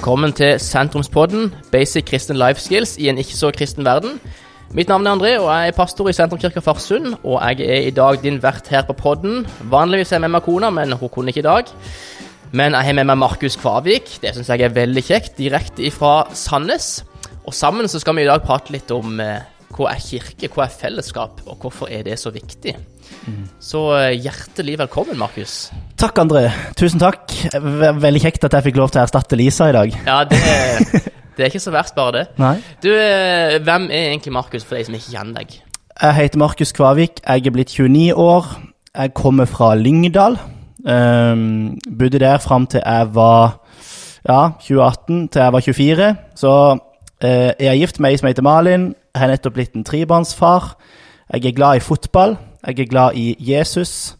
Velkommen til Sentrumspodden, basic kristen life skills i en ikke så kristen verden. Mitt navn er André, og jeg er pastor i Sentrumskirka Farsund. Og jeg er i dag din vert her på podden. Vanligvis er jeg med meg kona, men hun kunne ikke i dag. Men jeg har med meg Markus Kvavik. Det syns jeg er veldig kjekt. Direkte ifra Sandnes. Og sammen så skal vi i dag prate litt om eh, hva er kirke, hva er fellesskap, og hvorfor er det så viktig. Så eh, hjertelig velkommen, Markus. Takk, André. Tusen takk. Ve- Veldig kjekt at jeg fikk lov til å erstatte Lisa i dag. Ja, det, det er ikke så verst, bare det. Nei. Du, eh, hvem er egentlig Markus, for de som ikke kjenner deg? Jeg heter Markus Kvavik. Jeg er blitt 29 år. Jeg kommer fra Lyngdal. Um, bodde der fram til jeg var ja, 2018, til jeg var 24. Så eh, jeg er gift med ei som heter Malin. Jeg har nettopp blitt en trebarnsfar. Jeg er glad i fotball. Jeg er glad i Jesus.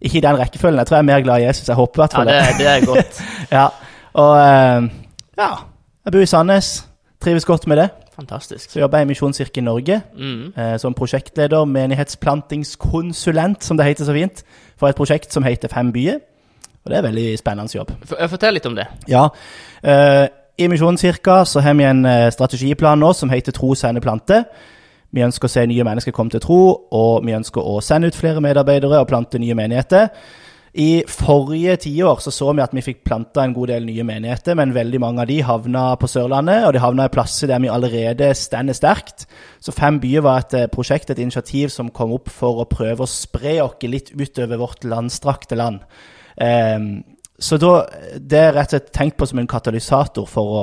Ikke i den rekkefølgen. Jeg tror jeg er mer glad i Jesus. Jeg håper i hvert Ja, det, det er godt. Ja, og eh, ja, jeg bor i Sandnes. Trives godt med det. Fantastisk. Så jobber jeg i Misjonskirken Norge Mm. eh, som prosjektleder, menighetsplantingskonsulent, som det heter så fint, for et prosjekt som heter Fem byer. Og det er en veldig spennende jobb. Fortell litt om det. Ja, eh, I Misjonskirka så har vi en eh, strategiplan nå som heter Tro, sende, plante. Vi ønsker å se nye mennesker komme til tro, og vi ønsker å sende ut flere medarbeidere og plante nye menigheter. I forrige tiår så, så vi at vi fikk planta en god del nye menigheter, men veldig mange av de havna på Sørlandet, og de havna i plasser der vi allerede stender sterkt. Så Fem byer var et eh, prosjekt, et initiativ som kom opp for å prøve å spre oss litt utover vårt landstrakte land. Ehm, så da, det er rett og slett tenkt på som en katalysator for å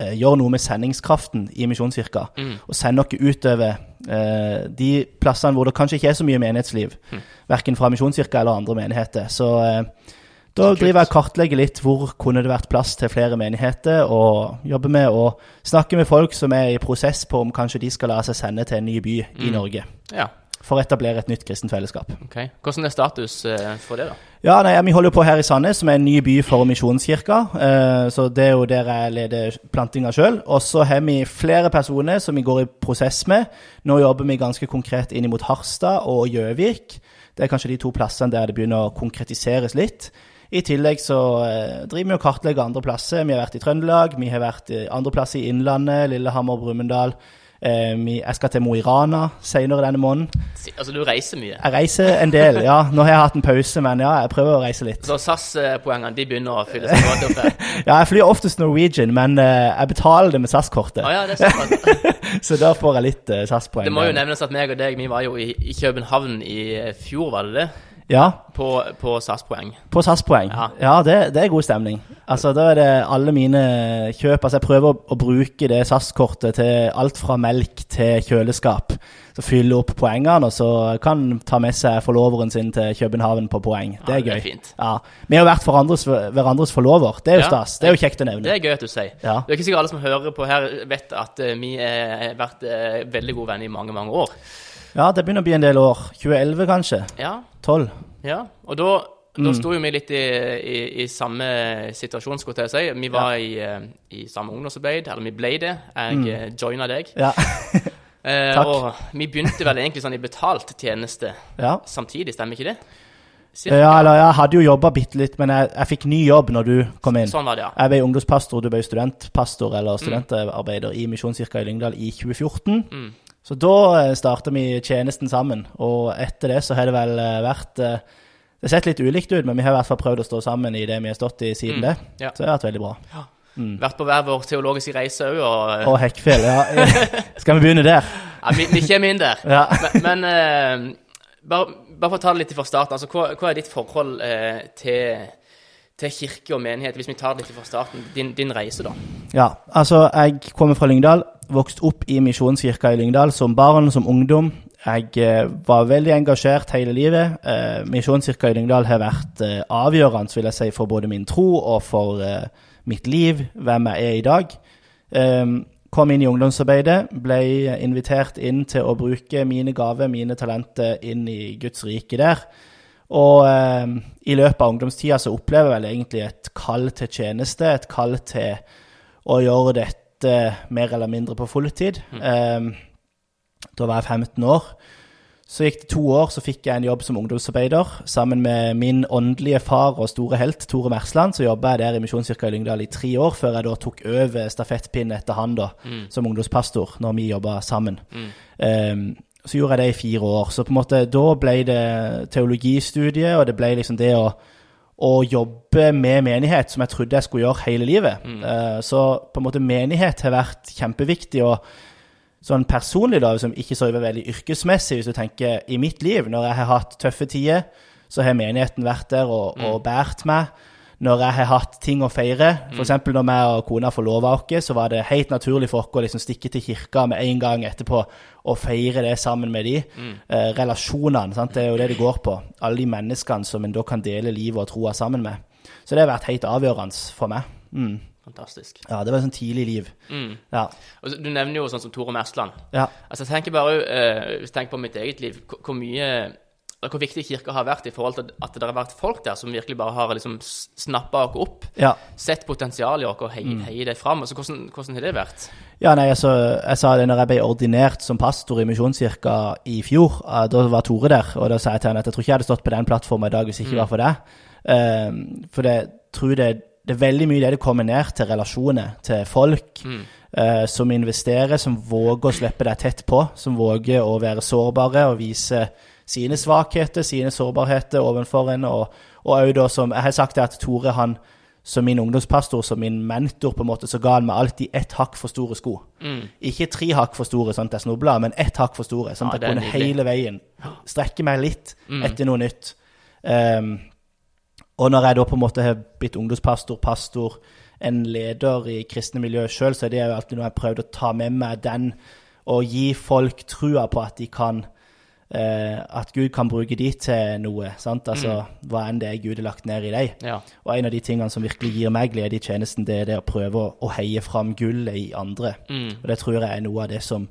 eh, gjøre noe med sendingskraften i Misjonskirka. Mm. Og sende noe utover eh, de plassene hvor det kanskje ikke er så mye menighetsliv. Mm. Verken fra Misjonskirka eller andre menigheter. Så eh, da driver jeg og kartlegger litt hvor kunne det vært plass til flere menigheter, og jobber med å snakke med folk som er i prosess på om kanskje de skal la seg sende til en ny by i Mm. Norge. Ja, For å etablere et nytt kristent fellesskap. ok. Hvordan er status eh, for det, da? Ja, nei, Vi holder på her i Sandnes, som er en ny by for Misjonskirka. Eh, så det er jo der jeg leder plantinga sjøl. Og så har vi flere personer som vi går i prosess med. Nå jobber vi ganske konkret inn mot Harstad og Gjøvik. Det er kanskje de to plassene der det begynner å konkretiseres litt. I tillegg så eh, driver vi og kartlegger andre plasser. Vi har vært i Trøndelag, vi har vært andre plasser i Innlandet, Lillehammer, Brumunddal. Eh, jeg skal til Mo i Rana senere denne måneden. Altså, du reiser mye. Jeg reiser en del, ja. Nå har jeg hatt en pause, men ja, jeg prøver å reise litt. Så SAS-poengene de begynner å fylle seg godt opp. Ja, jeg flyr oftest Norwegian, men eh, jeg betaler det med SAS-kortet. Ah, ja, det er sånn. Så da får jeg litt uh, SAS-poeng. Det må jo nevnes at meg og deg, vi var jo i, København i eh, fjor, var det det? Ja, På, på SAS-poeng. på SAS-poeng. Ja. Ja, det, det er god stemning. Altså, Da er det alle mine kjøp. Altså, Jeg prøver å, å bruke det SAS-kortet til alt fra melk til kjøleskap. Så fylle opp poengene, og så kan ta med seg forloveren sin til København på poeng. Det Ja, er det er gøy. fint. Ja, Vi har vært hverandres, hverandres forlover. Det er jo stas. Det er jo kjekt å nevne. Det er gøy at du sier. Ja. Det er ikke sikkert alle som hører på her, vet at eh, vi eh, har vært eh, veldig gode venner i mange, mange år. Ja, det begynner å bli en del år. 2011, kanskje? Ja, 12? ja. Og da, da Mm. sto jo vi litt i, i, i samme situasjon, skulle jeg si. Vi var i, eh, i samme ungdomsarbeid, eller vi ble det. Jeg Mm. mm. joina deg. Ja. Eh, og vi begynte vel egentlig sånn i betalt tjeneste ja. samtidig, stemmer ikke det? Cirka. Ja, eller jeg hadde jo jobba bitte litt, men jeg, jeg fikk ny jobb når du kom inn. Sånn var det, ja. Jeg ble ungdomspastor, du ble studentpastor eller studentarbeider i Misjonskirka i Lyngdal i 2014. Mm. Så da starta vi tjenesten sammen, og etter det så har det vel eh, vært eh, Det har sett litt ulikt ut, men vi har i hvert fall prøvd å stå sammen i det vi har stått i siden Mm, det. ja. Så det har vært veldig bra. Mm. Vært på hver vår teologiske reise òg, og Og Hekkfjell, ja. Skal vi begynne der? ja, vi, vi kommer inn der. Ja. Men, men uh, bare, bare for å ta det litt fra starten. Altså, hva, hva er ditt forhold uh, til, til kirke og menighet, hvis vi tar det litt fra starten? Din, din reise, da? Ja, altså jeg kommer fra Lyngdal, vokst opp i Misjonskirka i Lyngdal som barn, som ungdom. Jeg eh, var veldig engasjert hele livet. Eh, Misjonskirka i Lyngdal har vært eh, avgjørende vil jeg si, for både min tro og for eh, mitt liv, hvem jeg er i dag. Eh, kom inn i ungdomsarbeidet, ble invitert inn til å bruke mine gaver, mine talenter, inn i Guds rike der. Og eh, i løpet av ungdomstida så opplever jeg vel egentlig et kall til tjeneste, et kall til å gjøre dette mer eller mindre på fulltid. Eh, da var jeg 15 år. Så gikk det to år, så fikk jeg en jobb som ungdomsarbeider. Sammen med min åndelige far og store helt Tore Mersland, så jobba jeg der i Misjonskirka i Lyngdal i tre år, før jeg da tok over stafettpinnen etter han da, som ungdomspastor, når vi jobba sammen. Um, så gjorde jeg det i fire år. Så på en måte da ble det teologistudiet, og det ble liksom det å, å jobbe med menighet som jeg trodde jeg skulle gjøre hele livet. Eh, så på en måte menighet har vært kjempeviktig. og sånn personlig, da, som ikke så veldig yrkesmessig, hvis du tenker i mitt liv, når jeg har hatt tøffe tider, så har menigheten vært der og, og båret meg. Når jeg har hatt ting å feire, f.eks. når jeg og kona forlova oss, så var det helt naturlig for oss å liksom stikke til kirka med en gang etterpå og feire det sammen med de. Eh, relasjonene, sant? det er jo det det går på. Alle de menneskene som en da kan dele livet og troa sammen med. Så det har vært helt avgjørende for meg. Mm. Fantastisk. Ja, det var sånn tidlig liv. Mm. Ja. Og du nevner jo sånn som Tore Mersland. ja. Altså, jeg tenker bare, uh, Hvis jeg tenker på mitt eget liv, hvor mye hvor viktig kirka har vært i forhold til at det har vært folk der som virkelig bare har liksom snappa oss opp, ja. sett potensialet i oss og heier hei det fram. Altså, hvordan, hvordan har det vært? Ja, nei, altså, jeg sa det når jeg ble ordinert som pastor i Misjonskirka i fjor. eh, Da var Tore der, og da sa jeg til han at jeg tror ikke jeg hadde stått på den plattformen i dag hvis det ikke var for det. Um, for det tror det, det er veldig mye det det kommer ned til relasjoner, til folk eh, som investerer, som våger å slippe deg tett på, som våger å være sårbare og vise sine svakheter, sine sårbarheter overfor en. Og, og da som Jeg har sagt det at Tore han som min ungdomspastor, som min mentor, på en måte, så ga han meg alltid ett hakk for store sko. Ikke tre hakk for store, sånn at jeg snubla, men ett hakk for store. Sånn at ja, jeg kunne hele veien strekke meg litt etter noe nytt. Um, og når jeg da på en måte har blitt ungdomspastor, pastor, en leder i kristne miljø sjøl, så er det jo alltid noe jeg har prøvd å ta med meg den, og gi folk trua på at de kan At Gud kan bruke de til noe. sant? Altså, Hva enn det er Gud har lagt ned i deg. Ja. Og en av de tingene som virkelig gir meg glede i tjenesten, det er det å prøve å, å heie fram gullet i andre. Og det tror jeg er noe av det som,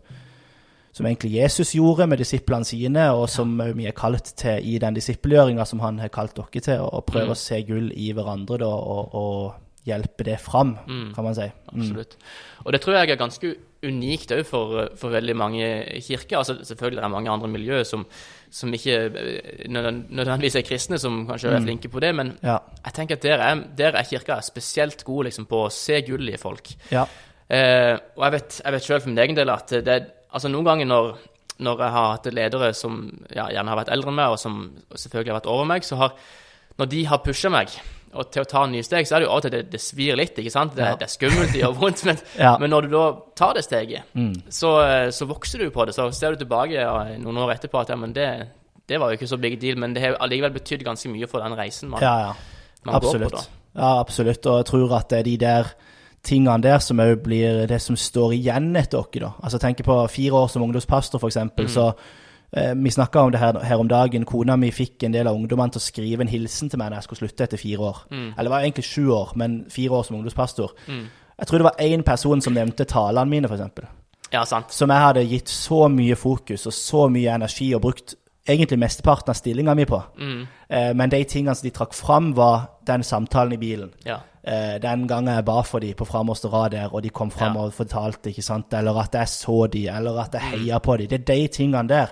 som egentlig Jesus gjorde med disiplene sine, og som ja. vi er kalt til i den disippelgjøringa som han har kalt dere til, å prøve prøve å se gull i hverandre da, og, og hjelpe det fram, kan man si. Mm. Absolutt. Og det tror jeg er ganske unikt òg for, for veldig mange kirker. Altså, selvfølgelig er det mange andre miljøer som, som ikke eh, nødvendigvis er kristne, som kanskje er flinke på det, men Ja. jeg tenker at der er, der er kirka spesielt god liksom, på å se gullet i folk. Ja. Eh, og jeg vet, jeg vet selv for min egen del at det, altså noen ganger når, når jeg har hatt ledere som ja, gjerne har vært eldre enn meg, og som selvfølgelig har vært over meg, så har når de har pusha meg og til å ta nye steg, så er det jo av og til det, det svir litt. ikke sant? Det, Ja. det er skummelt, det gjør vondt, men, Ja. men når du da tar det steget, så, eh, så vokser du på det. Så ser du tilbake ja, noen år etterpå at ja, men det, det var jo ikke så big deal, men det har allikevel betydd ganske mye for den reisen man, Ja, ja. man går på. Da. Ja, absolutt. Og jeg tror at det er de der tingene der som òg blir det som står igjen etter oss. Altså tenk på fire år som ungdomspastor, f.eks. eksempel, Så vi snakka om det her, her om dagen. Kona mi fikk en del av ungdommene til å skrive en hilsen til meg når jeg skulle slutte etter fire år. Eller det var egentlig sju år, men fire år som ungdomspastor. Jeg tror det var én person som nevnte talene mine, f.eks Ja, sant. som jeg hadde gitt så mye fokus og så mye energi og brukt egentlig mesteparten av stillinga mi på. Mm. men de tingene som de trakk fram, var den samtalen i bilen. Ja. Eh, den gangen jeg ba for dem på framerste rad der, og de kom fram Ja. og fortalte, ikke sant, eller at jeg så dem, eller at jeg heia på dem. Det er de tingene der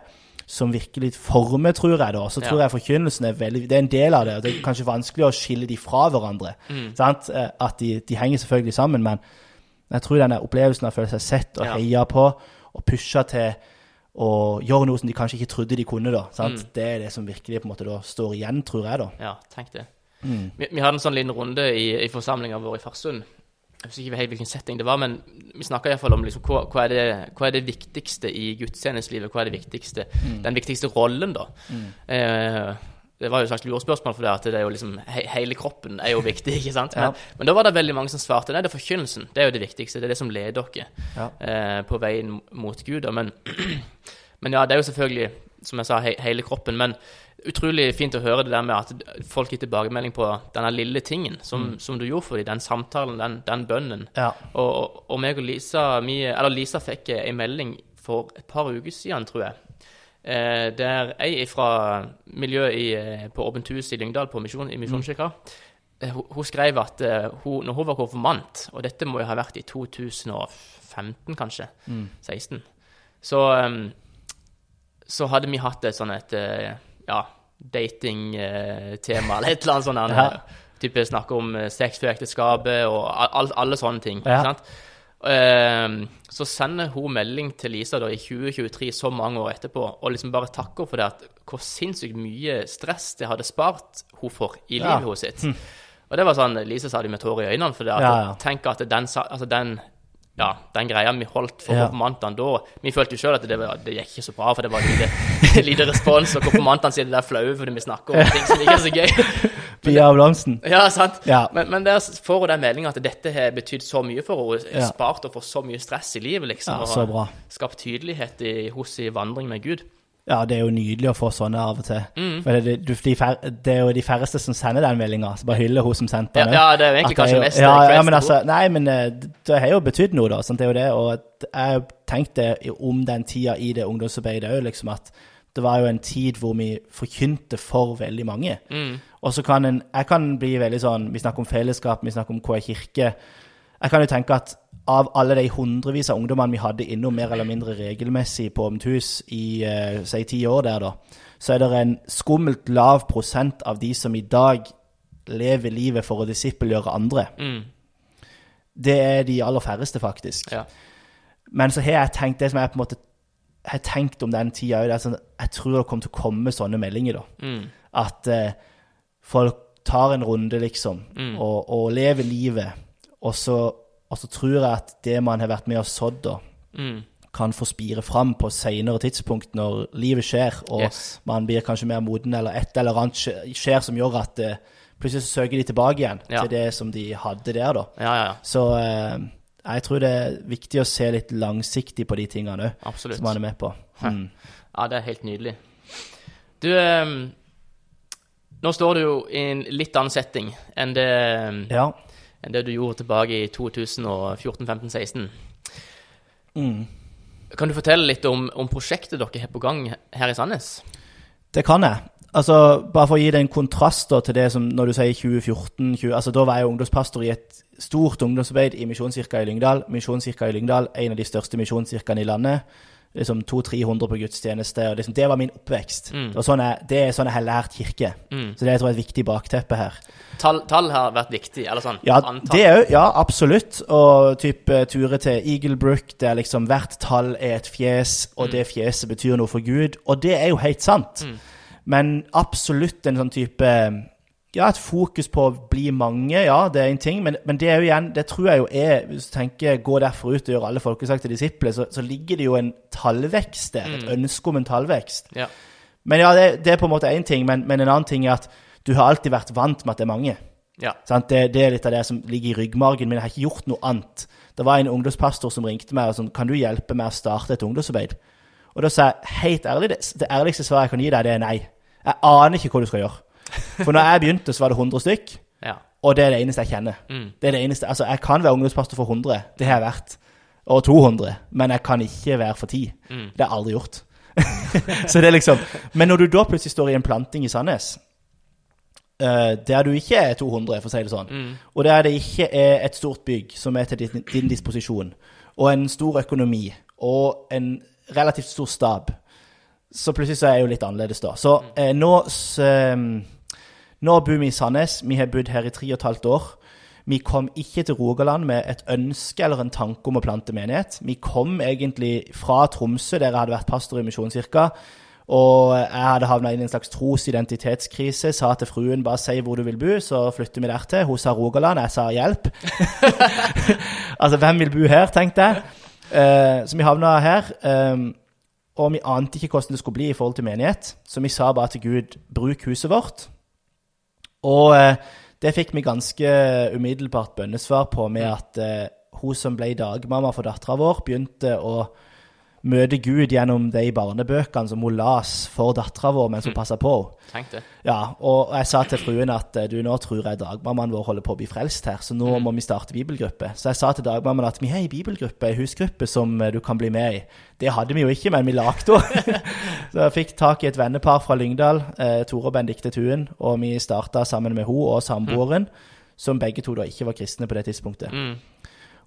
som virkelig former, tror jeg. da. Så Ja. tror jeg forkynnelsen er veldig Det er en del av det. og Det er kanskje vanskelig å skille de fra hverandre. sant? Eh, At de, de henger selvfølgelig sammen, men jeg tror denne opplevelsen av å føle seg sett og Ja. heia på, og pusha til å gjøre noe som de kanskje ikke trodde de kunne, da. sant? Det er det som virkelig på en måte da står igjen, tror jeg, da. Ja, tenk det. Vi, vi hadde en sånn liten runde i, i forsamlinga vår i Farsund. Jeg husker ikke helt hvilken setting det var, men vi snakka iallfall om liksom, hva, hva, er det, hva er det viktigste i gudstjenestelivet? Hva er det viktigste, den viktigste rollen, da? Eh, det var jo et slags lurespørsmål, for det at det er jo liksom he, hele kroppen er jo viktig, ikke sant? Men, Ja. men da var det veldig mange som svarte nei, det er forkynnelsen. Det er jo det viktigste. Det er det som leder dere Ja. eh, på veien mot Gud. Men, men ja, det er jo selvfølgelig, som jeg sa, he, hele kroppen. Men utrolig fint å høre det der med at folk gir tilbakemelding på denne lille tingen som, som du gjorde for dem. Den samtalen, den, den bønnen. Ja. Og, og, meg og Lisa vi, Eller Lisa fikk en melding for et par uker siden, tror jeg. Eh, der ei fra miljøet i, eh, på Åpent hus i Lyngdal, på misjon, i Misjonskirka, eh, hun, hun skrev at eh, hun, når hun var konfirmant, og dette må jo ha vært i 2015, kanskje, 16, så, eh, så hadde vi hatt et sånn et ja, datingtema, eller et eller annet sånt. Ja. Type snakke om eh, sex før ekteskapet og all, alle sånne ting. Ja. sant? Ehm, så sender hun melding til Lisa da i 2023, så mange år etterpå, og liksom bare takker for det at hvor sinnssykt mye stress det hadde spart hun for i Ja. livet sitt. Og det var sånn, Lisa sa det med tårer i øynene, for det at, Ja, ja. tenk at den, altså den, ja, den greia vi holdt for Ja. konfirmantene da Vi følte jo sjøl at det, var, det gikk ikke så bra, for det var lite, lite respons, og konfirmantene sier det er flaue fordi vi snakker om ting som ikke er så gøy. Pia blomsten. Ja, sant? Ja. Men, men der får hun den meldinga at dette har betydd så mye for henne. Ja. Spart henne for så mye stress i livet, liksom. Ja, og så bra. Skapt tydelighet i, hos i vandring med Gud. Ja, det er jo nydelig å få sånne av og til. Mm. For det, du, de fær, det er jo de færreste som sender den meldinga. som bare hyller hun som sendte Ja, den. ja, det er jo egentlig kanskje det kanskje mest ja, ja, men altså, Nei, men eh, det har jo betydd noe, da. Sant? Det er jo det. Og jeg tenkte om den tida i det ungdomsarbeidet òg, liksom at det var jo en tid hvor vi forkynte for veldig mange. Mm. Og så kan en Jeg kan bli veldig sånn Vi snakker om fellesskap, vi snakker om hva er kirke. Jeg kan jo tenke at av alle de hundrevis av ungdommene vi hadde innom mer eller mindre regelmessig på Åpent hus i eh, si ti år der, da, så er det en skummelt lav prosent av de som i dag lever livet for å disippelgjøre andre. Mm. Det er de aller færreste, faktisk. Ja. Men så har jeg tenkt det som jeg på en måte har tenkt om den tida òg. Sånn, jeg tror det kommer til å komme sånne meldinger, da. Mm. At uh, folk tar en runde, liksom, Mm. og, og lever livet. Og så, og så tror jeg at det man har vært med og sådd, da, Mm. kan få spire fram på senere tidspunkt når livet skjer, og Yes. man blir kanskje mer moden, eller et eller annet skjer som gjør at uh, plutselig så søker de tilbake igjen Ja. til det som de hadde der, da. Ja, ja, ja. Så uh, jeg tror det er viktig å se litt langsiktig på de tingene òg, som man er med på. Mm. Ja, det er helt nydelig. Du, um, nå står du jo i en litt annen setting enn det, um, Ja. Enn det du gjorde tilbake i 2014, 15, 16. Mm. Kan du fortelle litt om, om prosjektet dere har på gang her i Sandnes? Det kan jeg. Altså, Bare for å gi deg en kontrast da, til det som når du sier 2014 20, altså Da var jeg ungdomspastor i et stort ungdomsarbeid i Misjonskirka i Lyngdal. Misjonskirka i Lyngdal, en av de største misjonskirkene i landet. Liksom 200-300 på gudstjeneste. og liksom, Det var min oppvekst. Mm. Det, var sånn det er sånn jeg har lært kirke. Mm. Så det tror jeg er et viktig bakteppe her. Tall, tall har vært viktig, eller sånn? Ja, òg. Ja, absolutt. Og type turer til Eaglebrook, der liksom hvert tall er et fjes, og det fjeset betyr noe for Gud. Og det er jo helt sant. Mm. Men absolutt en sånn type Ja, et fokus på å bli mange, ja, det er en ting. Men, men det er jo igjen, det tror jeg jo er Hvis du tenker gå derfor ut og gjøre alle folkesagte disipler, så, så ligger det jo en tallvekst der. Et ønske om en tallvekst. Ja. Men ja, det, det er på en måte én ting. Men, men en annen ting er at du har alltid vært vant med at det er mange. ja. Det, det er litt av det som ligger i ryggmargen min. Jeg har ikke gjort noe annet. Det var en ungdomspastor som ringte meg og sånn Kan du hjelpe meg å starte et ungdomsarbeid? Og da sa jeg helt ærlig, det, det ærligste svaret jeg kan gi deg, det er nei. Jeg aner ikke hva du skal gjøre. For når jeg begynte, så var det 100 stykk, ja. og det er det eneste jeg kjenner. Mm. Det er det eneste, altså Jeg kan være ungdomspastor for 100, det har jeg vært. Og 200, men jeg kan ikke være for 10. Mm. Det har jeg aldri gjort. så det er liksom Men når du da plutselig står i en planting i Sandnes, uh, der du ikke er 200, for å si det sånn, Mm. og der det ikke er et stort bygg som er til din, din disposisjon, og en stor økonomi, og en relativt stor stab, så plutselig så er jeg jo litt annerledes da. Så eh, nå, så, eh, nå bor vi i Sandnes. Vi har bodd her i tre og et halvt år. Vi kom ikke til Rogaland med et ønske eller en tanke om å plante menighet. Vi kom egentlig fra Tromsø, der jeg hadde vært pastor i Misjonskirka. Og jeg hadde havna inn i en slags trosidentitetskrise. Sa til fruen bare si hvor du vil bo, så flytter vi dertil. Hun sa Rogaland, jeg sa hjelp. altså, hvem vil bo her, tenkte jeg. Uh, så vi havna her. Um, og vi ante ikke hvordan det skulle bli i forhold til menighet, så vi sa bare til Gud bruk huset vårt. Og eh, det fikk vi ganske umiddelbart bønnesvar på med at eh, hun som ble dagmamma for dattera vår, begynte å møte Gud gjennom de barnebøkene som hun las for dattera vår mens hun passa på henne. Ja, og jeg sa til fruen at eh, du, nå tror jeg dagmammaen vår holder på å bli frelst her, så nå må vi starte bibelgruppe. Så jeg sa til dagmammaen at vi har ei bibelgruppe, ei husgruppe som eh, du kan bli med i. Det hadde vi jo ikke, men vi lagde henne. så jeg fikk tak i et vennepar fra Lyngdal, eh, Tore og Benedicte Tuen, og vi starta sammen med henne og samboeren, som begge to da ikke var kristne på det tidspunktet. Mm.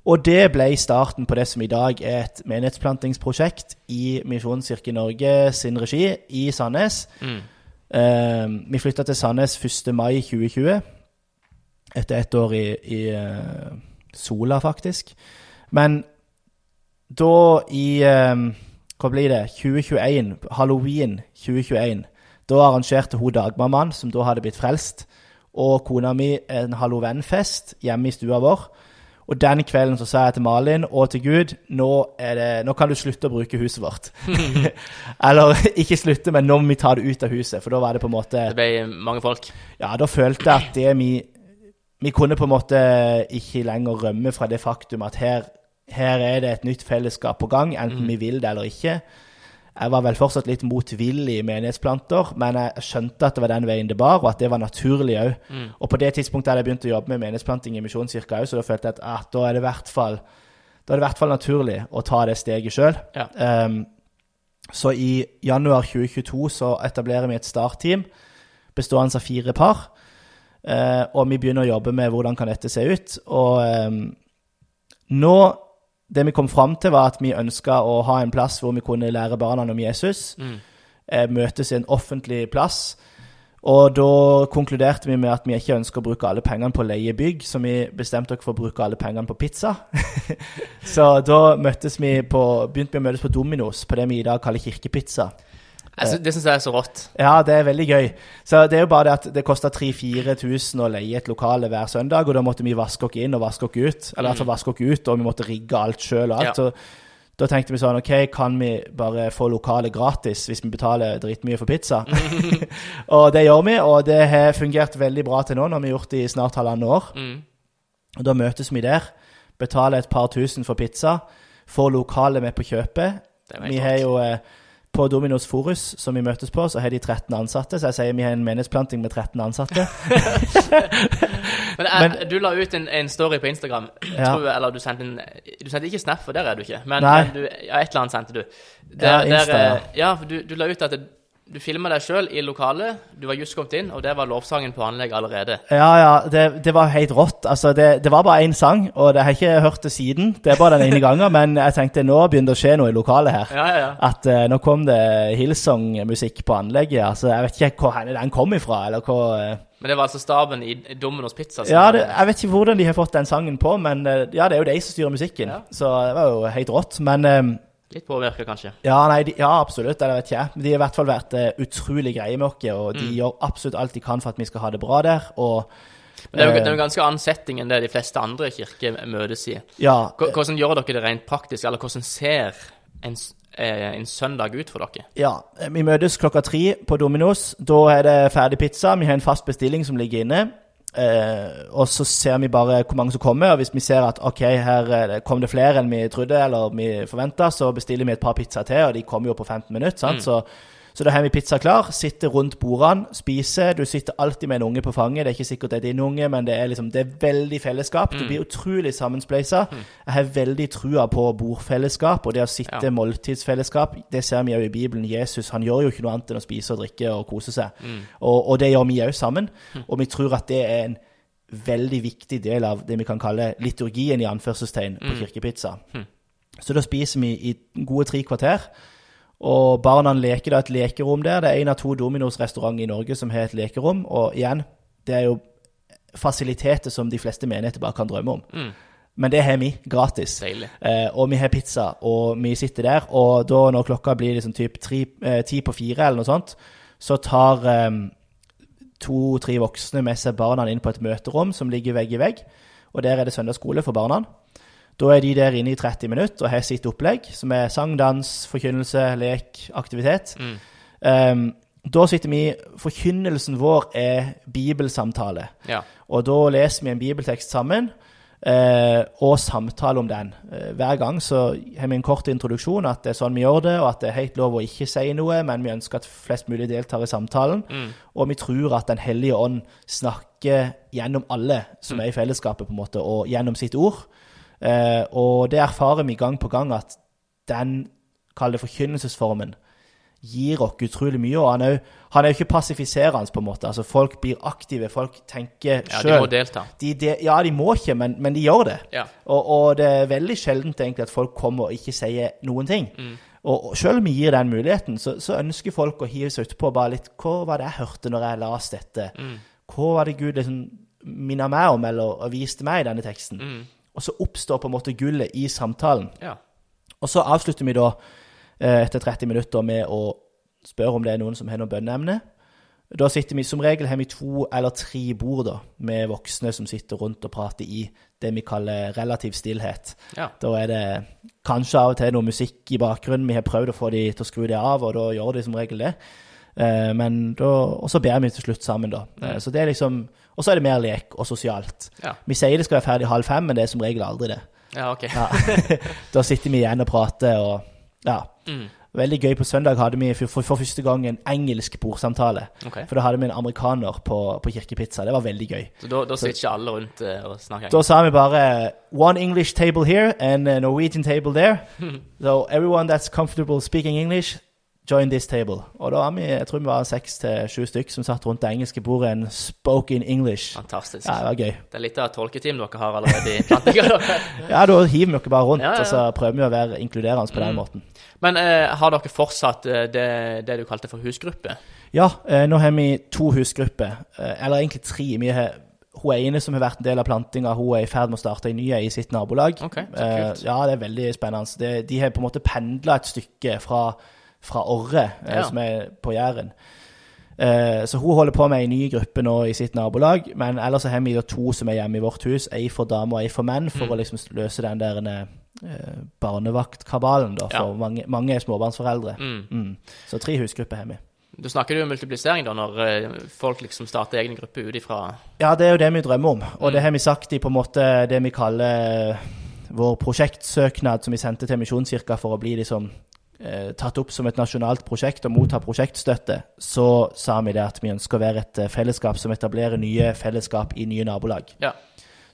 Og det ble starten på det som i dag er et menighetsplantingsprosjekt i Misjonskirken Norge sin regi i Sandnes. Mm. Uh, vi flytta til Sandnes 1. mai 2020, etter ett år i, i uh, Sola, faktisk. Men da i uh, Hva blir det? 2021, halloween 2021, da arrangerte hun dagmammaen, som da hadde blitt frelst, og kona mi en halloweenfest hjemme i stua vår. Og den kvelden så sa jeg til Malin og til Gud nå, det, nå kan du slutte å bruke huset vårt. Eller ikke slutte, men nå må vi ta det ut av huset. For da var det på en måte Det ble mange folk. Ja, da følte jeg at det vi Vi kunne på en måte ikke lenger rømme fra det faktum at her, her er det et nytt fellesskap på gang, enten vi vil det eller ikke. Jeg var vel fortsatt litt motvillig i menighetsplanter, men jeg skjønte at det var den veien det bar, og at det var naturlig òg. Og på det tidspunktet hadde jeg begynt å jobbe med menighetsplanting i Misjonskirka òg, så da følte jeg at ah, da er det i hvert fall da er det i hvert fall naturlig å ta det steget sjøl. Ja. så i januar 2022 så etablerer vi et startteam bestående av fire par. Uh, og vi begynner å jobbe med hvordan kan dette se ut. Og um, nå Det vi kom fram til, var at vi ønska å ha en plass hvor vi kunne lære barna om Jesus. Mm. Eh, møtes i en offentlig plass. Og da konkluderte vi med at vi ikke ønsker å bruke alle pengene på å leie bygg, så vi bestemte oss for å bruke alle pengene på pizza. så da vi på, begynte vi å møtes på Dominos, på det vi i dag kaller kirkepizza. Altså, det syns jeg er så rått. Ja, det er veldig gøy. Så det er jo bare det at det koster 3000-4000 å leie et lokale hver søndag, og da måtte vi vaske oss inn og vaske oss ut. Eller altså vaske oss ut, og vi måtte rigge alt sjøl og alt. Ja. Så da tenkte vi sånn OK, kan vi bare få lokalet gratis hvis vi betaler dritmye for pizza? og det gjør vi, og det har fungert veldig bra til nå. Nå har vi gjort det i snart halvannet år. Mm. Og da møtes vi der, betaler et par tusen for pizza, får lokalet med på kjøpet. Vi har jo eh, på Dominos Forus, som vi møtes på, så har de 13 ansatte. Så jeg sier vi har en menighetsplanting med 13 ansatte. Men, jeg, du la ut en, en story på Instagram, Ja. tror eller du sendte en Du sendte ikke Snap, for der er du ikke. Men, men du, ja, et eller annet sendte du. Ja, Insta, ja. eh, ja, for du, du la ut at det, du filma deg sjøl i lokalet, du var just kommet inn, og der var lovsangen på anlegg allerede. Ja, ja, det, det var helt rått. Altså, det, det var bare én sang, og det har jeg ikke hørt det siden. Det er bare den ene gangen, men jeg tenkte nå begynner det å skje noe i lokalet her. Ja, ja, ja. At uh, nå kom det Hillsong-musikk på anlegget. Altså, jeg vet ikke hvor den kom ifra, eller hvor uh... Men det var altså staben i Domino's Pizza Ja, det, jeg vet ikke hvordan de har fått den sangen på, men uh, ja, det er jo de som styrer musikken. Så det var jo helt rått. Men eh, Litt påvirka, kanskje. Ja, nei, de, ja absolutt. Eller vet jeg. De har i hvert fall vært uh, utrolig greie med oss, og de gjør absolutt alt de kan for at vi skal ha det bra der. Og Men det er jo, eh, det er jo en ganske annen setting enn det de fleste andre kirker møtes i. ja, Hvordan gjør dere det rent praktisk, eller hvordan ser en, eh, en søndag ut for dere? ja, vi møtes klokka tre på Dominos. Da er det ferdig pizza. Vi har en fast bestilling som ligger inne. Eh, og så ser vi bare hvor mange som kommer, og hvis vi ser at ok, her eh, kom det flere enn vi trodde eller vi forventa, så bestiller vi et par pizzaer til, og de kommer jo på 15 minutter. sant? Så, så da har vi pizza klar, sitter rundt bordene, spiser. Du sitter alltid med en unge på fanget. Det er ikke sikkert det er din unge, men det er liksom, det er veldig fellesskap. Du blir utrolig sammenspleisa. Jeg har veldig trua på bordfellesskap og det å sitte Ja. måltidsfellesskap. Det ser vi jo i Bibelen. Jesus han gjør jo ikke noe annet enn å spise og drikke og kose seg. Og, og det gjør vi òg sammen. Og vi tror at det er en veldig viktig del av det vi kan kalle liturgien i anførselstegn på kirkepizza. Så da spiser vi i gode tre kvarter. Og barna leker da et lekerom der. Det er en av to Dominos-restauranter i Norge som har et lekerom. Og igjen, det er jo fasiliteter som de fleste menigheter bare kan drømme om. Men det har vi gratis. Eh, og vi har pizza, og vi sitter der. Og da når klokka blir liksom typ tri, eh, ti på fire eller noe sånt, så tar eh, to-tre voksne med seg barna inn på et møterom som ligger vegg i vegg. Og der er det søndagsskole for barna. Da er de der inne i 30 minutter og har sitt opplegg, som er sang, dans, forkynnelse, lek, aktivitet. Um, da sitter vi Forkynnelsen vår er bibelsamtale. Ja. Og da leser vi en bibeltekst sammen, eh, og samtale om den. Eh, hver gang så har vi en kort introduksjon, at det er sånn vi gjør det, og at det er helt lov å ikke si noe, men vi ønsker at flest mulig deltar i samtalen. Og vi tror at Den hellige ånd snakker gjennom alle som er i fellesskapet, på en måte, og gjennom sitt ord. Eh, og det erfarer vi gang på gang at den, kall det forkynnelsesformen, gir oss utrolig mye. Og han er, jo, han er jo ikke passifiserende, på en måte. Altså Folk blir aktive, folk tenker Ja, de må delta. De, de, ja, de må ikke, men, men de gjør det. Ja. Og, og det er veldig sjeldent egentlig at folk kommer og ikke sier noen ting. Mm. Og, og selv om vi gir den muligheten, så, så ønsker folk å hive seg utpå bare litt Hva var det jeg hørte når jeg leste dette? Mm. Hva var det Gud liksom minnet meg om eller viste meg i denne teksten? Mm. Og så oppstår på en måte gullet i samtalen. Ja. Og så avslutter vi da eh, etter 30 minutter med å spørre om det er noen som har noe bønneemne. Da sitter vi som regel har vi to eller tre bord da, med voksne som sitter rundt og prater i det vi kaller relativ stillhet. Ja. Da er det kanskje av og til noe musikk i bakgrunnen. Vi har prøvd å få de til å skru det av, og da gjør de som regel det. Eh, men da, og så ber vi til slutt sammen, da. Eh, så det er liksom, og så er det mer lek og sosialt. Ja. Vi sier det skal være ferdig halv fem, men det er som regel aldri det. ja, ok. Ja. da sitter vi igjen og prater, og ja. Mm. Veldig gøy. På søndag hadde vi for, for, for første gang en engelsk bordsamtale. Okay. For da hadde vi en amerikaner på, på Kirkepizza. Det var veldig gøy. Så da, da sitter ikke alle rundt uh, og snakker? Da sa vi bare One English table here and a Norwegian table there. So everyone that's comfortable speaking English, join this table. Og da var vi, jeg tror vi var seks til sju stykk som satt rundt det engelske bordet en spoke in English. Fantastisk. Ja, det var gøy. Det er litt av et tolketeam dere har allerede i plantinga. Ja, da hiver vi dere bare rundt, Ja, ja, ja. og så prøver vi å være inkluderende på den Mm. måten. Men eh, har dere fortsatt eh, det, det du kalte for husgruppe? Ja, eh, nå har vi to husgrupper, eh, eller egentlig tre. Vi har hun ene som har vært en del av plantinga, hun er i ferd med å starte en ny i sitt nabolag. Okay, så Eh, kult. ja, det er veldig spennende. Det, de har på en måte pendla et stykke fra, fra Orre, eh, Ja. som er på Jæren. Eh, så hun holder på med ei ny gruppe nå i sitt nabolag, men ellers har vi da to som er hjemme i vårt hus. Ei for damer og ei for menn, for Mm. å liksom løse den der eh, barnevaktkabalen, da. For Ja. mange, mange småbarnsforeldre. Mm. Mm. Så tre husgrupper har vi. Du snakker jo om multiplisering, da, når folk liksom starter egen gruppe ut ifra Ja, det er jo det vi drømmer om. Og Mm. det har vi sagt i på en måte det vi kaller vår prosjektsøknad som vi sendte til Misjonskirka for å bli liksom tatt opp som et nasjonalt prosjekt og motta prosjektstøtte. Så sa vi det at vi ønsker å være et eh, fellesskap som etablerer nye fellesskap i nye nabolag. Ja.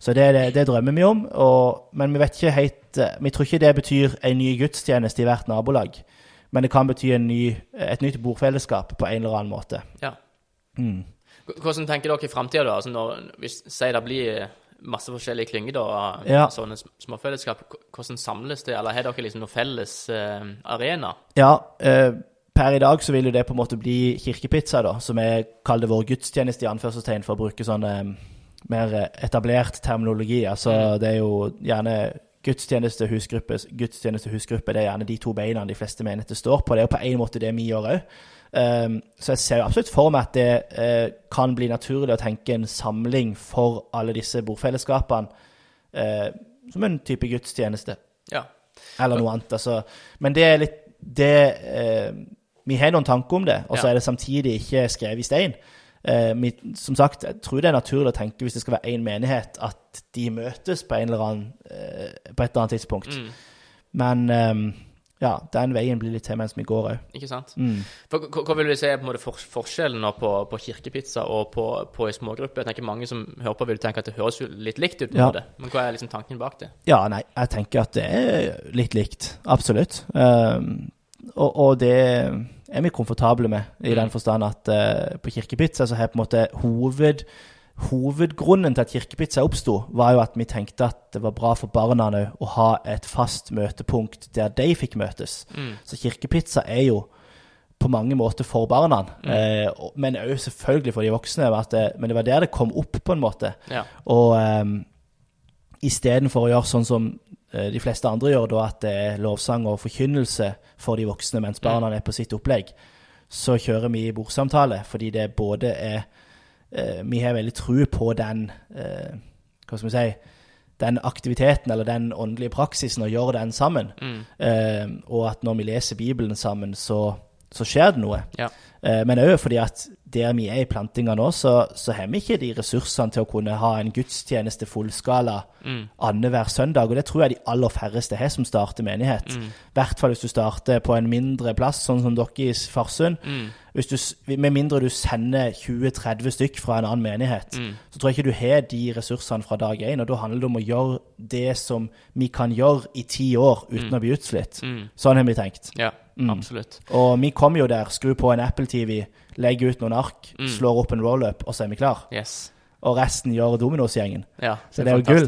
Så det, det, det drømmer vi om. Og, men vi vet ikke helt eh, Vi tror ikke det betyr en ny gudstjeneste i hvert nabolag. Men det kan bety en ny, et nytt bordfellesskap på en eller annen måte. Ja. Mm. Hvordan tenker dere i framtida, da? Altså når, hvis Si det blir masse forskjellige klynger, da, Ja. sånne sm- småfellesskap, hvordan samles det? Eller har dere liksom noen felles uh, arena? Ja, uh, per i dag så vil jo det på en måte bli kirkepizza, da, som vi kaller vår gudstjeneste i anførselstegn, for å bruke sånn eh, mer etablert terminologi. Altså, Mm. det er jo gjerne gudstjeneste, husgruppe, gudstjeneste, husgruppe, det er gjerne de to beina de fleste menigheter står på. Det er jo på en måte det vi gjør òg. Så jeg ser jo absolutt for meg at det eh, kan bli naturlig å tenke en samling for alle disse bordfellesskapene eh, som en type gudstjeneste Ja. eller noe annet. Altså. Men det er litt det eh, Vi har noen tanker om det, og så er det samtidig ikke skrevet i stein. Som sagt, jeg tror det er naturlig å tenke hvis det skal være én menighet, at de møtes på, en eller annen, på et eller annet tidspunkt. Mm. Men eh, ja, den veien blir litt til mens vi går òg. Ikke sant? Mm. For, hva, vil du si er på en måte for, forskjellen på, på kirkepizza og på, på i smågrupper? Jeg tenker Mange som hører på, vil tenke at det høres jo litt likt ut, på Ja. det. Men hva er liksom tanken bak det? Ja, nei, jeg tenker at det er litt likt. Absolutt. Um, og, og det er vi komfortable med, i Mm. den forstand at uh, på Kirkepizza så har på en måte hoved, hovedgrunnen til at Kirkepizza oppsto, var jo at vi tenkte at det var bra for barna å ha et fast møtepunkt der de fikk møtes. Mm. Så Kirkepizza er jo på mange måter for barna, Mm. eh, men òg selvfølgelig for de voksne. At det, men det var der det kom opp, på en måte. Ja. Og eh, istedenfor å gjøre sånn som eh, de fleste andre gjør, da at det er lovsang og forkynnelse for de voksne mens barna er på sitt opplegg, så kjører vi bordsamtale, fordi det både er Vi har veldig tro på den eh, Hva skal vi si den aktiviteten eller den åndelige praksisen og gjøre den sammen. Mm. Eh, og at når vi leser Bibelen sammen, så, så skjer det noe. Ja. Eh, men òg fordi at der vi er i plantinga nå, så, så har vi ikke de ressursene til å kunne ha en gudstjeneste fullskala Mm. annenhver søndag. Og det tror jeg de aller færreste har som starter menighet. I Mm. hvert fall hvis du starter på en mindre plass, sånn som dere i Farsund. Mm. Med mindre du sender 20-30 stykk fra en annen menighet, Mm. så tror jeg ikke du har de ressursene fra dag én. Og da handler det om å gjøre det som vi kan gjøre i ti år uten Mm. å bli utslitt. Mm. Sånn har vi tenkt. Ja. Absolutt. Og vi kommer jo der, Skru på en Apple TV, legger ut noen ark, slår opp en roll-up, og så er vi klar. Yes. Og resten gjør Dominos-gjengen. Ja, Så det er jo gull.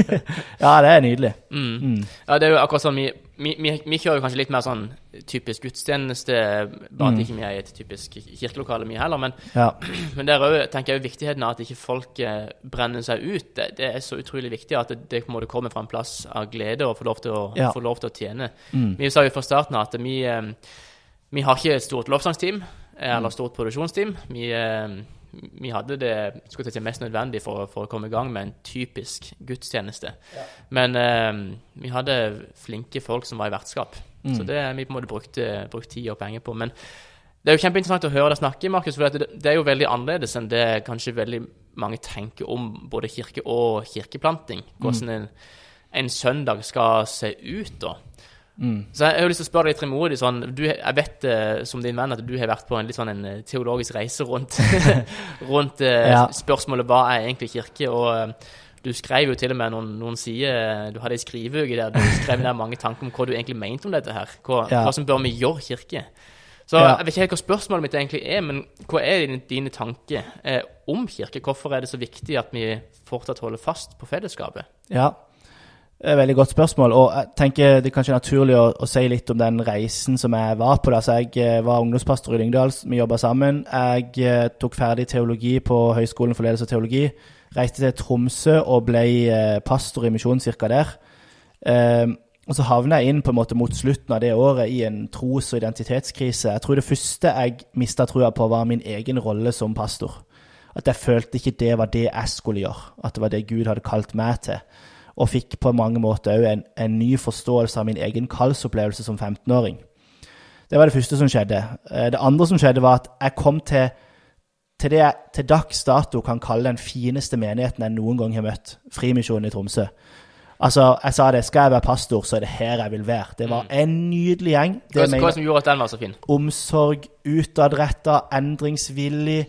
Ja, det er nydelig. Mm. Ja, det er jo akkurat sånn vi, vi, vi, vi kjører kanskje litt mer sånn typisk gudstjeneste, bare at ikke vi er i et typisk kirkelokale mye heller, men, Ja. men der òg tenker jeg jo viktigheten av at ikke folk eh, brenner seg ut. Det, det er så utrolig viktig at det, det måte kommer fra en plass av glede og få lov til å, Ja. få lov til å tjene. Mm. Vi sa jo fra starten av at vi, eh, vi har ikke et stort lovsangsteam eh, eller stort produksjonsteam. Vi, vi hadde det skulle si, mest nødvendig for, for å komme i gang med en typisk gudstjeneste. Men eh, vi hadde flinke folk som var i vertskap. Mm. Så det vi på en måte brukte, brukt tid og penger på. Men det er jo kjempeinteressant å høre deg snakke, Markus, for det, det er jo veldig annerledes enn det kanskje veldig mange tenker om både kirke og kirkeplanting. Hvordan en, en søndag skal se ut da. Mm. Så jeg har jo lyst til å spørre deg frimodig sånn, du, Jeg vet eh, som din venn at du har vært på en litt sånn en eh, teologisk reise rundt, rundt eh, Ja. spørsmålet hva er egentlig kirke. og du skrev jo til og med noen, noen sider Du hadde ei skriveuke der du skrev ned mange tanker om hva du egentlig mente om dette her. Hva, Ja. hva som bør vi gjøre kirke. Så Ja. jeg vet ikke helt hva spørsmålet mitt egentlig er, men hva er dine, dine tanker eh, om kirke? Hvorfor er det så viktig at vi fortsatt holder fast på fellesskapet? Ja, veldig godt spørsmål. Og jeg tenker det er kanskje naturlig å, å si litt om den reisen som jeg var på. Da. Så jeg eh, var ungdomspastor i Lyngdal, vi jobba sammen. Jeg eh, tok ferdig teologi på Høgskolen for ledelse og teologi. Reiste til Tromsø og ble eh, pastor i Misjonskirka der. Eh, og så havna jeg inn på en måte mot slutten av det året i en tros- og identitetskrise. Jeg tror det første jeg mista trua på, var min egen rolle som pastor. At jeg følte ikke det var det jeg skulle gjøre. At det var det Gud hadde kalt meg til. Og fikk på mange måter òg en, en ny forståelse av min egen kallsopplevelse som 15-åring. Det var det første som skjedde. Eh, Det andre som skjedde, var at jeg kom til, til det jeg til dags dato kan kalle den fineste menigheten jeg noen gang har møtt. Frimisjonen i Tromsø. Altså, jeg sa det, skal jeg være pastor, så er det her jeg vil være. Det var en nydelig gjeng. Det Hva, som gjorde at den var så fin? omsorg, utadretta, endringsvillig.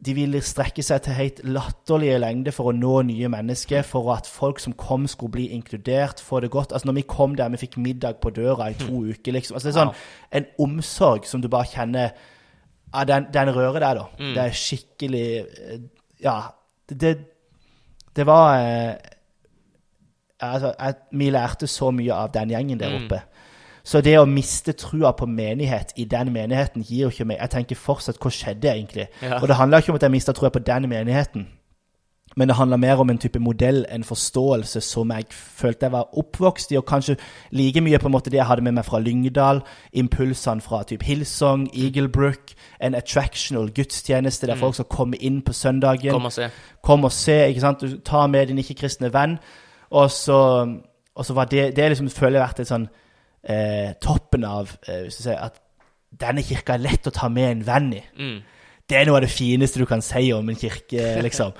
De ville strekke seg til helt latterlige lengder for å nå nye mennesker, for at folk som kom, skulle bli inkludert, få det godt. Altså Når vi kom der, vi fikk middag på døra i to uker, liksom. Altså Det er sånn en omsorg som du bare kjenner ja, den, den rører deg, da. Det er skikkelig eh, Ja. Det, det var eh, altså, jeg, Vi lærte så mye av den gjengen der oppe. Så det å miste trua på menighet i den menigheten gir jo ikke meg Jeg tenker fortsatt hva skjedde egentlig? Ja. Og det handler ikke om at jeg mista trua på den menigheten. Men det handler mer om en type modell, en forståelse som jeg følte jeg var oppvokst i, og kanskje like mye på en måte det jeg hadde med meg fra Lyngdal, impulsene fra type Hillsong, Eaglebrook, en attractional gudstjeneste der folk skal komme inn på søndagen. Kom og se. Kom og se, ikke sant? Du tar med din ikke-kristne venn. Og så, og så var det Det liksom føler jeg har vært et sånn eh, toppen av eh, Hvis du sier at denne kirka er lett å ta med en venn i. Mm. Det er noe av det fineste du kan si om en kirke, liksom.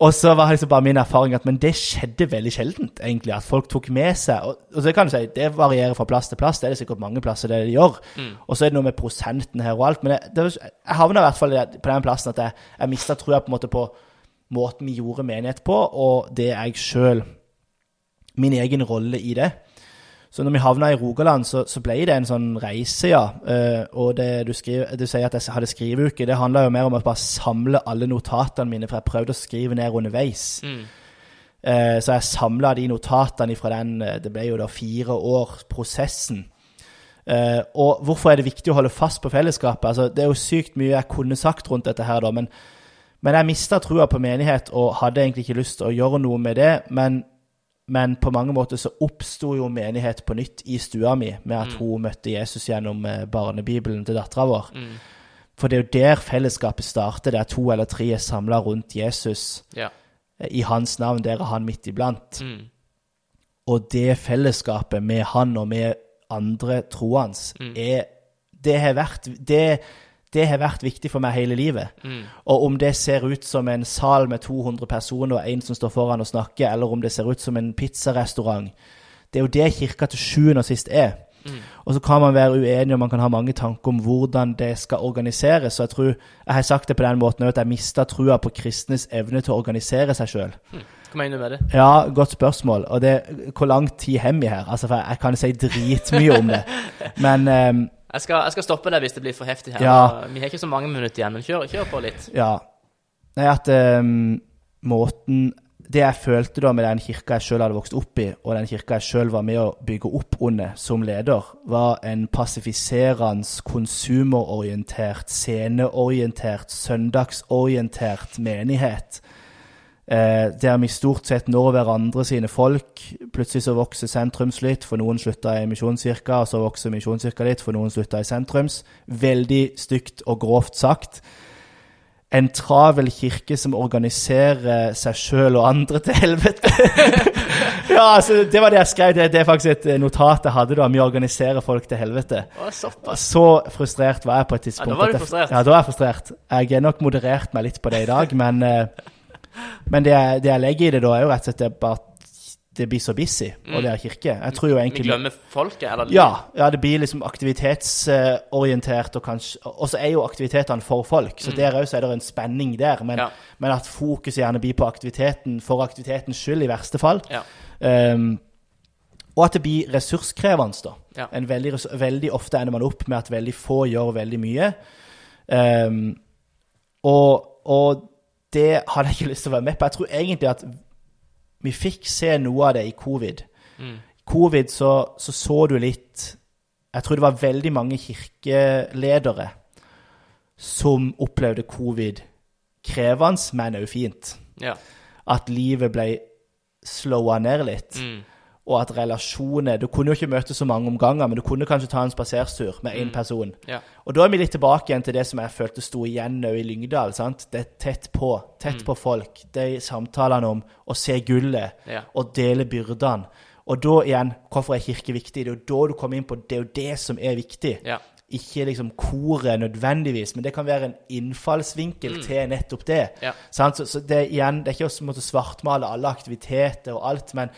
Og så var liksom bare min erfaring at men det skjedde veldig sjeldent, egentlig. At folk tok med seg Og, og så kan du si det varierer fra plass til plass. Det er det sikkert mange plasser det de gjør. Og så er det noe med prosenten her og alt. Men jeg, det, jeg havna i hvert fall på den plassen at jeg, jeg mista trua på en måte på måten vi gjorde menighet på, og det jeg sjøl Min egen rolle i det. Så når vi havna i Rogaland, så, så ble det en sånn reise, ja. Uh, og det du, skriver, du sier at jeg hadde skriveuke, det handla jo mer om å bare samle alle notatene mine, for jeg prøvde å skrive ned underveis. Mm. Uh, så jeg samla de notatene fra den eh, Det ble jo da fire år, prosessen. Uh, og hvorfor er det viktig å holde fast på fellesskapet? Altså, det er jo sykt mye jeg kunne sagt rundt dette her, da, men, men jeg mista trua på menighet og hadde egentlig ikke lyst til å gjøre noe med det. Men, men på mange måter så oppsto jo menighet på nytt i stua mi, med at hun møtte Jesus gjennom eh, barnebibelen til dattera vår. Mm. For det er jo der fellesskapet starter, der to eller tre er samla rundt Jesus Ja. eh, i hans navn. Der er han midt iblant. Mm. Og det fellesskapet med han og med andre troende, Mm. er det har, vært, det, det har vært viktig for meg hele livet. Mm. Og om det ser ut som en sal med 200 personer og en som står foran og snakker, eller om det ser ut som en pizzarestaurant Det er jo det kirka til sjuende og sist er. Og så kan man være uenig, og man kan ha mange tanker om hvordan det skal organiseres. Og jeg tror, jeg har sagt det på den måten at jeg mista trua på kristnes evne til å organisere seg sjøl. Hva mener du med det? Ja, godt spørsmål. Og det, hvor lang tid har vi her? Altså, for jeg kan si dritmye om det. Men, eh, Jeg skal, jeg skal stoppe deg hvis det blir for heftig her. Ja. Vi har ikke så mange minutter igjen, men kjør, kjør på litt. Ja. Nei, at um, måten Det jeg følte da med den kirka jeg sjøl hadde vokst opp i, og den kirka jeg sjøl var med å bygge opp under som leder, var en passifiserende, konsumerorientert, sceneorientert, søndagsorientert menighet. Eh, der vi stort sett når hverandre sine folk. Plutselig så vokser sentrums litt, for noen slutta i Misjonskirka, og så vokser Misjonskirka litt, for noen slutta i sentrums. Veldig stygt og grovt sagt. En travel kirke som organiserer seg sjøl og andre til helvete. ja, altså, det var det jeg skrev. Det, det er faktisk et notat jeg hadde da. Vi organiserer folk til helvete. Å. Så frustrert var jeg på et tidspunkt. Ja, da var du at jeg- frustrert. Ja, da var jeg frustrert. Jeg har nok moderert meg litt på det i dag, men, eh, men det, jeg- det jeg legger i det da, er jo rett og slett bare at det blir så busy å være kirke. Jeg tror jo Vi glemmer folket, eller? ja, ja, det blir liksom aktivitetsorientert, og kanskje Og så er jo aktivitetene for folk, så der også er det en spenning der. Men, Mm. Ja. men at fokuset gjerne blir på aktiviteten for aktivitetens skyld, i verste fall. Ja. Um, og at det blir ressurskrevende, da. Ja. En veldig, veldig ofte ender man opp med at veldig få gjør veldig mye. Um, og, og det hadde jeg ikke lyst til å være med på. Jeg tror egentlig at vi fikk se noe av det i covid. Mm. Covid så, så så du litt Jeg tror det var veldig mange kirkeledere som opplevde covid krevende, men òg fint. Ja. At livet ble slowa ned litt. Mm. Og at relasjoner Du kunne jo ikke møte så mange omganger, men du kunne kanskje ta en spaserstur med én person. Ja. Og da er vi litt tilbake igjen til det som jeg følte sto igjen òg i Lyngdal. sant? Det er tett på. Tett på folk. De samtalene om å se gullet Ja. og dele byrdene. Og da igjen, hvorfor er kirke viktig? Det er jo da du kommer inn på det er jo det som er viktig. Ja. Ikke liksom koret nødvendigvis, men det kan være en innfallsvinkel til nettopp det. Ja. Sant? Så, så det, igjen, det er ikke å måtte svartmale alle aktiviteter og alt, men,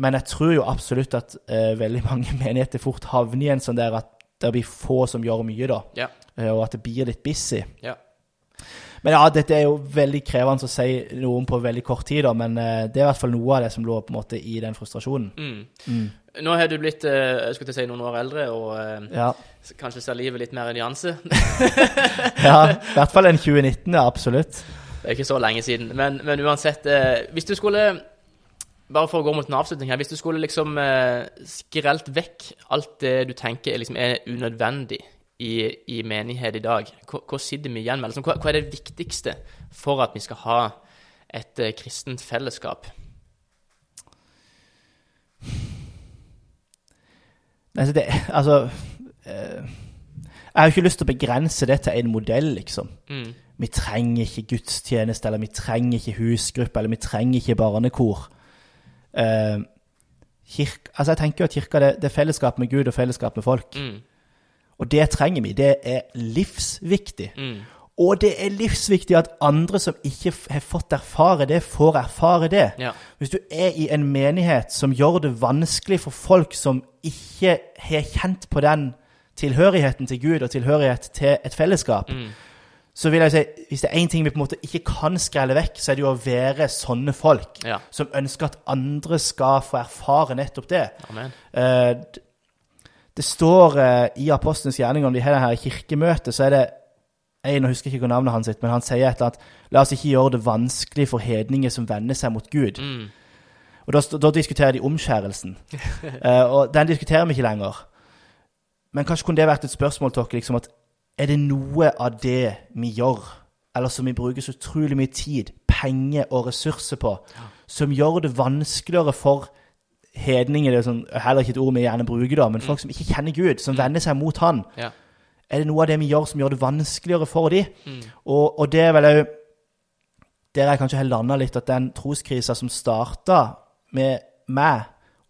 men jeg tror jo absolutt at eh, veldig mange menigheter fort havner i en sånn der at det blir få som gjør mye, da. Ja. Eh, og at det blir litt busy. ja. Men ja, dette er jo veldig krevende å si noe om på veldig kort tid, da, men eh, det er i hvert fall noe av det som lå på en måte i den frustrasjonen. Mm. Nå har du blitt eh, jeg skulle til å si noen år eldre, og Ja. kanskje ser livet litt mer i nyanse. ja, i hvert fall en 2019, ja, absolutt. Det er ikke så lenge siden. Men, men uansett, hvis du skulle Bare for å gå mot en avslutning her. Hvis du skulle liksom eh, skrelt vekk alt det du tenker er, liksom, er unødvendig i, i menighet i dag, hva, hva sitter vi igjen med? Liksom, hva, hva er det viktigste for at vi skal ha et eh, kristent fellesskap? Altså, det, altså eh, Jeg har ikke lyst til å begrense det til en modell, liksom. Mm. Vi trenger ikke gudstjeneste, eller vi trenger ikke husgruppe, eller vi trenger ikke barnekor. Eh, kirk, altså jeg tenker jo at kirka det, det er fellesskap med Gud og fellesskap med folk. Mm. Og det trenger vi. Det er livsviktig. Mm. Og det er livsviktig at andre som ikke har fått erfare det, får erfare det. Ja. Hvis du er i en menighet som gjør det vanskelig for folk som ikke har kjent på den tilhørigheten til Gud og tilhørighet til et fellesskap, Mm. Så vil jeg si hvis det er én ting vi på en måte ikke kan skrelle vekk, så er det jo å være sånne folk Ja. som ønsker at andre skal få erfare nettopp det. Amen. Eh, det står eh, i Apostelens gjerning om de har det her kirkemøtet, så er det jeg jeg husker ikke hva navnet hans sitt, men han sier et eller annet La oss ikke gjøre det vanskelig for hedninger som vender seg mot Gud. Mm. Og da, da diskuterer de omskjærelsen. Eh, og den diskuterer vi ikke lenger. Men kanskje kunne det vært et spørsmål til dere, liksom at er det noe av det vi gjør, eller som vi bruker så utrolig mye tid, penger og ressurser på, som gjør det vanskeligere for hedninger, det er sånn, heller ikke et ord vi gjerne bruker da, men folk som ikke kjenner Gud, som vender seg mot han, Ja. er det noe av det vi gjør som gjør det vanskeligere for dem? Mm. Og, og det er vel òg Der jeg kanskje har landa litt, at den troskrisa som starta med meg,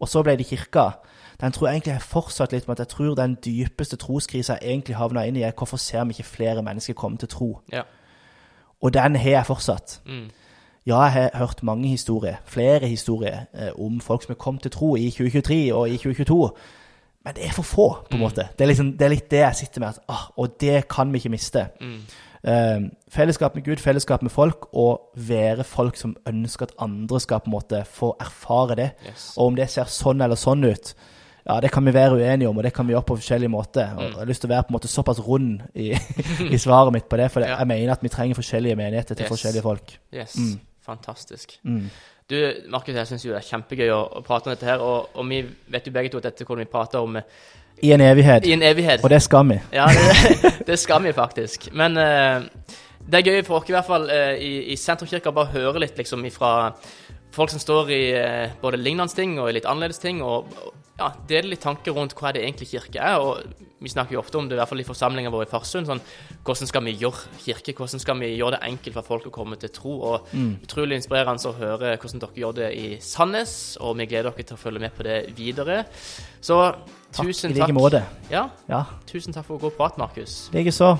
og så ble det kirka, den tror jeg egentlig jeg fortsatt litt med at jeg tror den dypeste troskrisa jeg egentlig havna inn i, er hvorfor ser vi ikke flere mennesker komme til tro? Ja. Og den har jeg fortsatt. Mm. Ja, jeg har hørt mange historier, flere historier, eh, om folk som har kommet til tro i 2023 og i 2022. Men det er for få, på en måte. Det er, liksom, det er litt det jeg sitter med. At, ah, og det kan vi ikke miste. Mm. Eh, fellesskap med Gud, fellesskap med folk, og være folk som ønsker at andre skal på en måte få erfare det. Yes. Og om det ser sånn eller sånn ut, Ja, det kan vi være uenige om, og det kan vi gjøre på forskjellige måter. Og Mm. Jeg har lyst til å være på en måte såpass rund i, i svaret mitt på det, for Ja. jeg mener at vi trenger forskjellige menigheter til Yes. forskjellige folk. Yes. Mm. Fantastisk. Mm. Du, Markus, jeg syns jo det er kjempegøy å, å prate om dette her, og, og vi vet jo begge to at dette hvordan vi prater om eh, I en evighet. i en evighet. Og det skal vi. Ja, det, det skal vi faktisk. Men uh, det er gøy for oss i hvert fall uh, i, i Sentrumskirka bare høre litt liksom ifra folk som står i eh, både lignende ting og litt annerledes ting, og, ja, dele litt tanker rundt hva det egentlig kirke er. og Vi snakker jo ofte om det, i hvert fall i forsamlinga vår i Farsund. sånn, Hvordan skal vi gjøre kirke? Hvordan skal vi gjøre det enkelt for folk å komme til tro? og Mm. Utrolig inspirerende å høre hvordan dere gjør det i Sandnes, og vi gleder dere til å følge med på det videre. Så Takk tusen i like måte. Ja, Ja, tusen takk for god prat, Markus. likeså.